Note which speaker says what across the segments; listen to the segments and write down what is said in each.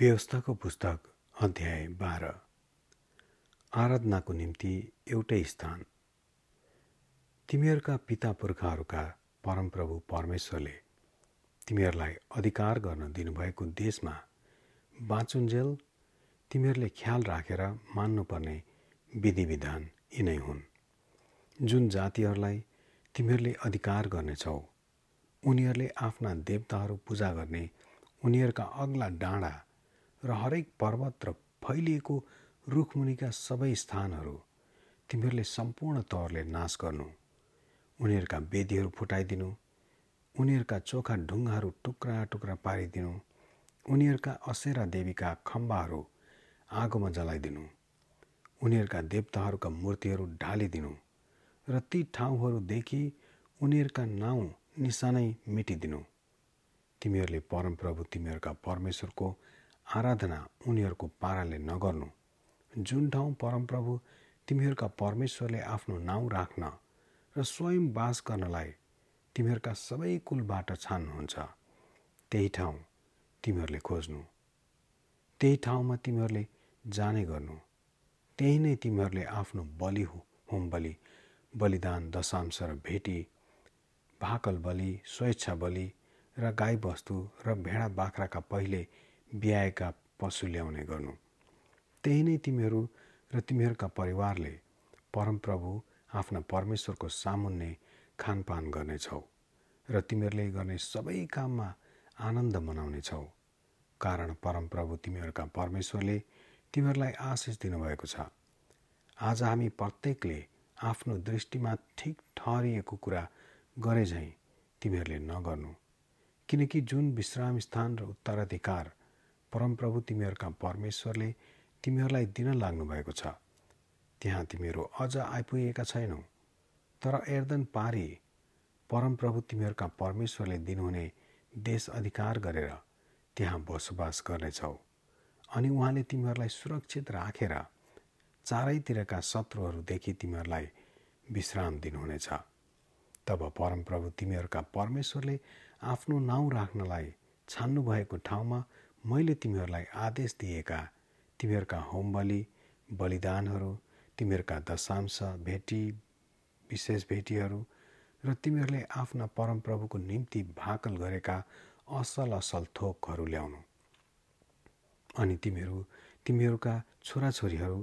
Speaker 1: व्यवस्थाको पुस्तक अध्याय बाह्र। आराधनाको निम्ति एउटै स्थान। तिमीहरूका पिता पुर्खाहरूका परमप्रभु परमेश्वरले तिमीहरूलाई अधिकार गर्न दिनुभएको देशमा बाँचुन्जेल तिमीहरूले ख्याल राखेर मान्नुपर्ने विधि विधान यिनै हुन्। जुन जातिहरूलाई तिमीहरूले अधिकार गर्नेछौ उनीहरूले आफ्ना देवताहरू पूजा गर्ने उनीहरूका अग्ला डाँडा र हरेक पर्वत र फैलिएको रुखमुनिका सबै स्थानहरू तिमीहरूले सम्पूर्ण तौरले नाश गर्नु। उनीहरूका वेदीहरू फुटाइदिनु उनीहरूका चोखा ढुङ्गाहरू टुक्रा टुक्रा पारिदिनु उनीहरूका असेरा देवीका खम्बाहरू आगोमा जलाइदिनु उनीहरूका देवताहरूका मूर्तिहरू ढालिदिनु र ती ठाउँहरूदेखि उनीहरूका नाउँ निशानै मिटिदिनु। तिमीहरूले परमप्रभु तिमीहरूका परमेश्वरको आराधना उनीहरूको पाराले नगर्नु। जुन ठाउँ परमप्रभु तिमीहरूका परमेश्वरले आफ्नो नाउँ राख्न र स्वयं बास गर्नलाई तिमीहरूका सबै कुलबाट छान्नुहुन्छ त्यही ठाउँ तिमीहरूले खोज्नु। त्यही ठाउँमा तिमीहरूले जाने गर्नु। त्यही नै तिमीहरूले आफ्नो बलि होम बलि बलिदान दशांश र भेटी भाकल बलि स्वेच्छा बलि र गाईबस्तु र भेडा बाख्राका पहिले ब्याएका पशु ल्याउने गर्नु। त्यही नै तिमीहरू र तिमीहरूका परिवारले परमप्रभु आफ्ना परमेश्वरको सामुन्ने खानपान गर्नेछौ र तिमीहरूले गर्ने सबै काममा आनन्द मनाउनेछौ। कारण परमप्रभु तिमीहरूका परमेश्वरले तिमीहरूलाई आशिष दिनुभएको छ। आज हामी प्रत्येकले आफ्नो दृष्टिमा ठिक ठहरिएको कुरा गरे झैँ तिमीहरूले नगर्नु। किनकि जुन विश्राम स्थान र उत्तराधिकार परमप्रभु तिमीहरूका परमेश्वरले तिमीहरूलाई दिन लाग्नुभएको छ। त्यहाँ तिमीहरू अझ आइपुगेका छैनौ। तर एर्दन पारी परमप्रभु तिमीहरूका परमेश्वरले दिनुहुने देश अधिकार गरेर त्यहाँ बसोबास गर्नेछौ। अनि उहाँले तिमीहरूलाई सुरक्षित राखेर चारैतिरका शत्रुहरूदेखि तिमीहरूलाई विश्राम दिनुहुनेछ। तब परमप्रभु तिमीहरूका परमेश्वरले आफ्नो नाउँ राख्नलाई छान्नुभएको ठाउँमा मैले तिमीहरूलाई आदेश दिएका तिमीहरूका होम बलि बलिदानहरू तिमीहरूका दशांश भेटी विशेष भेटीहरू र तिमीहरूले आफ्ना परमप्रभुको निम्ति भाकल गरेका असल असल थोकहरू ल्याउनु। अनि तिमीहरू तिमीहरूका छोराछोरीहरू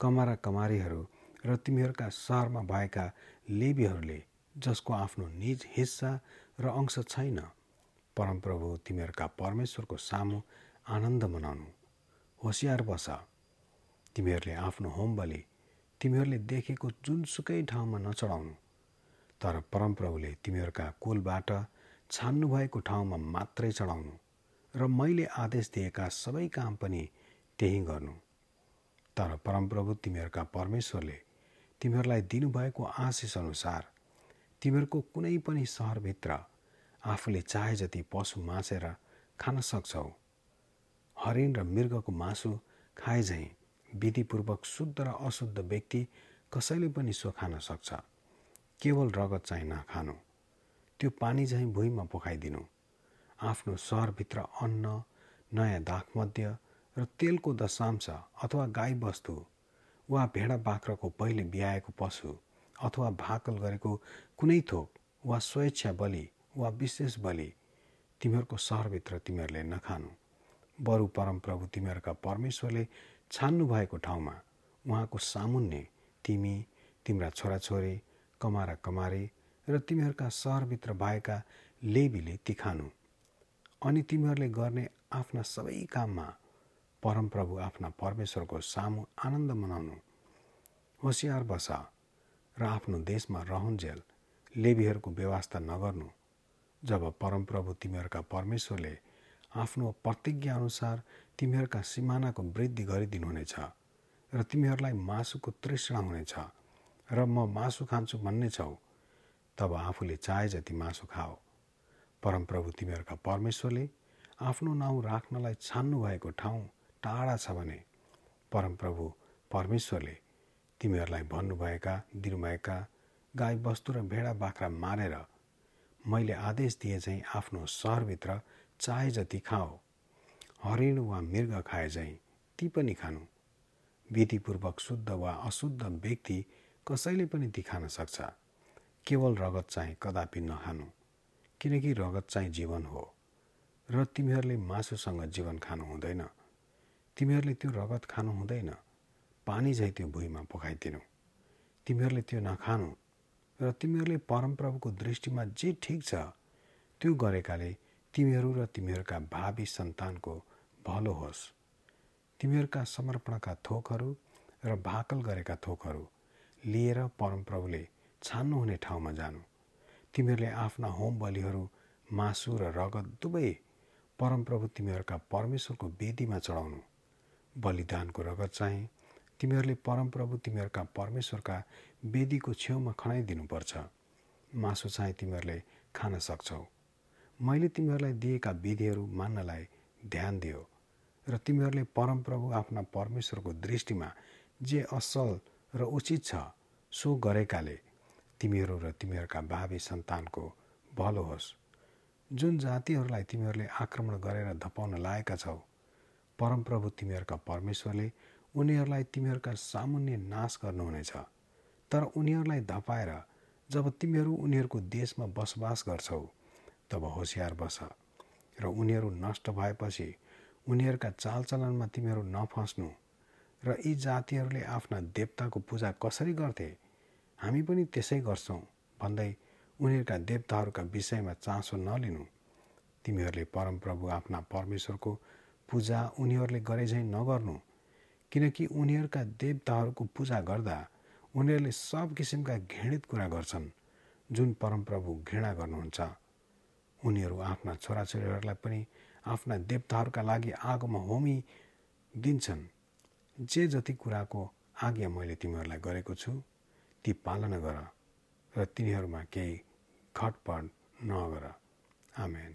Speaker 1: कमारा कमारीहरू र तिमीहरूका सहरमा भएका लेबीहरूले जसको आफ्नो निज हिस्सा र अंश छैन परमप्रभु तिमीहरूका परमेश्वरको सामु आनन्द मनाउनु। होसियार बस। तिमीहरूले आफ्नो होम बलि तिमीहरूले देखेको जुनसुकै ठाउँमा नचढाउनु। तर परमप्रभुले तिमीहरूका कुलबाट छान्नुभएको ठाउँमा मात्रै चढाउनु र मैले आदेश दिएका सबै काम पनि त्यही गर्नु। तर परमप्रभु तिमीहरूका परमेश्वरले तिमीहरूलाई दिनुभएको आशिष अनुसार तिमीहरूको कुनै पनि सहरभित्र आफूले चाहे जति पशु मासेर खान सक्छौ। हरिण र मृगको मासु खाए झैँ विधिपूर्वक शुद्ध र अशुद्ध व्यक्ति कसैले पनि सो खान सक्छ। केवल रगत चाहिँ नखानु। त्यो पानी चाहिँ भुइँमा पकाइदिनु आफ्नो सहरभित्र अन्न नयाँ दाखमध्य र तेलको दशांश अथवा गाई वस्तु वा भेडा बाख्राको पहिले बिहाएको पशु अथवा भाकल गरेको कुनै थोक वा स्वेच्छा बलि वा विशेष बलि तिमीहरूको सहरभित्र तिमीहरूले नखानु। बरु परमप्रभु तिमीहरूका परमेश्वरले छान्नु भएको ठाउँमा उहाँको सामुन्ने तिमी तिम्रा छोराछोरी कमारा कमारी र तिमीहरूका सहरभित्र भएका लेबीले तिखानु। अनि तिमीहरूले गर्ने आफ्ना सबै काममा परमप्रभु आफ्ना परमेश्वरको सामु आनन्द मनाउनु। होसियार बस र आफ्नो देशमा रहन्जेल लेबीहरूको व्यवस्था नगर्नु। जब परमप्रभु तिमीहरूका परमेश्वरले आफ्नो प्रतिज्ञाअनुसार तिमीहरूका सिमानाको वृद्धि गरिदिनुहुनेछ र तिमीहरूलाई मासुको तृष्णा हुनेछ र म मासु खान्छु भन्ने छौ तब आफूले चाहे जति मासु खाओ। परमप्रभु तिमीहरूका परमेश्वरले आफ्नो नाउँ राख्नलाई छान्नु भएको ठाउँ टाढा छ भने परमप्रभु परमेश्वरले तिमीहरूलाई भन्नुभएका दिनुभएका गाई वस्तु र भेडा बाख्रा मारेर मैले आदेश दिए चाहिँ आफ्नो सहरभित्र चाहे जति खाओ हरिण वा मृग खाए झैँ ती पनि खानु। विधिपूर्वक शुद्ध वा अशुद्ध व्यक्ति कसैले पनि ती खान सक्छ। केवल रगत चाहिँ कदापि नखानु किनकि रगत चाहिँ जीवन हो र तिमीहरूले मासुसँग जीवन खानु हुँदैन। तिमीहरूले त्यो रगत खानु हुँदैन पानी झै त्यो भुइँमा पखाइदिनु। तिमीहरूले त्यो नखानु र तिमीहरूले परमप्रभुको दृष्टिमा जे ठिक छ त्यो गरेकाले तिमीहरू र तिमीहरूका भावी सन्तानको भलो होस्। तिमीहरूका समर्पणका थोकहरू र भाकल गरेका थोकहरू लिएर परमप्रभुले छान्नुहुने ठाउँमा जानु। तिमीहरूले आफ्ना होम बलिहरू मासु र रगत दुवै परमप्रभु तिमीहरूका परमेश्वरको वेदीमा चढाउनु। बलिदानको रगत चाहिँ तिमीहरूले परमप्रभु तिमीहरूका परमेश्वरका वेदीको छेउमा खनाइदिनुपर्छ मासु चाहिँ तिमीहरूले खान सक्छौ। मैले तिमीहरूलाई दिएका विधिहरू मान्नलाई ध्यान दियो र तिमीहरूले परमप्रभु आफ्ना परमेश्वरको दृष्टिमा जे असल र उचित छ सो गरेकाले तिमीहरू र तिमीहरूका भावी सन्तानको भलो होस्। जुन जातिहरूलाई तिमीहरूले आक्रमण गरेर धपाउन लागेका छौ परमप्रभु तिमीहरूका परमेश्वरले उनीहरूलाई तिमीहरूका सामुन्य नाश गर्नुहुनेछ। तर उनीहरूलाई धपाएर जब तिमीहरू उनीहरूको देशमा बसोबास गर्छौ तब होसियार बस र उनीहरू नष्ट भएपछि उनीहरूका चालचलनमा तिमीहरू नफस्नु र यी जातिहरूले आफ्ना देवताको पूजा कसरी गर्थे हामी पनि त्यसै गर्छौँ भन्दै उनीहरूका देवताहरूका विषयमा चासो नलिनु। तिमीहरूले परमप्रभु आफ्ना परमेश्वरको पूजा उनीहरूले गरे झैँ नगर्नु किनकि उनीहरूका देवताहरूको पूजा गर्दा उनीहरूले सब किसिमका घृणित कुरा गर्छन् जुन परमप्रभु घृणा गर्नुहुन्छ। उनीहरू आफ्ना छोराछोरीहरूलाई पनि आफ्ना देवताहरूका लागि आगोमा होमी दिन्छन्। जे जति कुराको आज्ञा मैले तिमीहरूलाई गरेको छु ती पालना गर र तिनीहरूमा केही खटपट नगर। आमेन।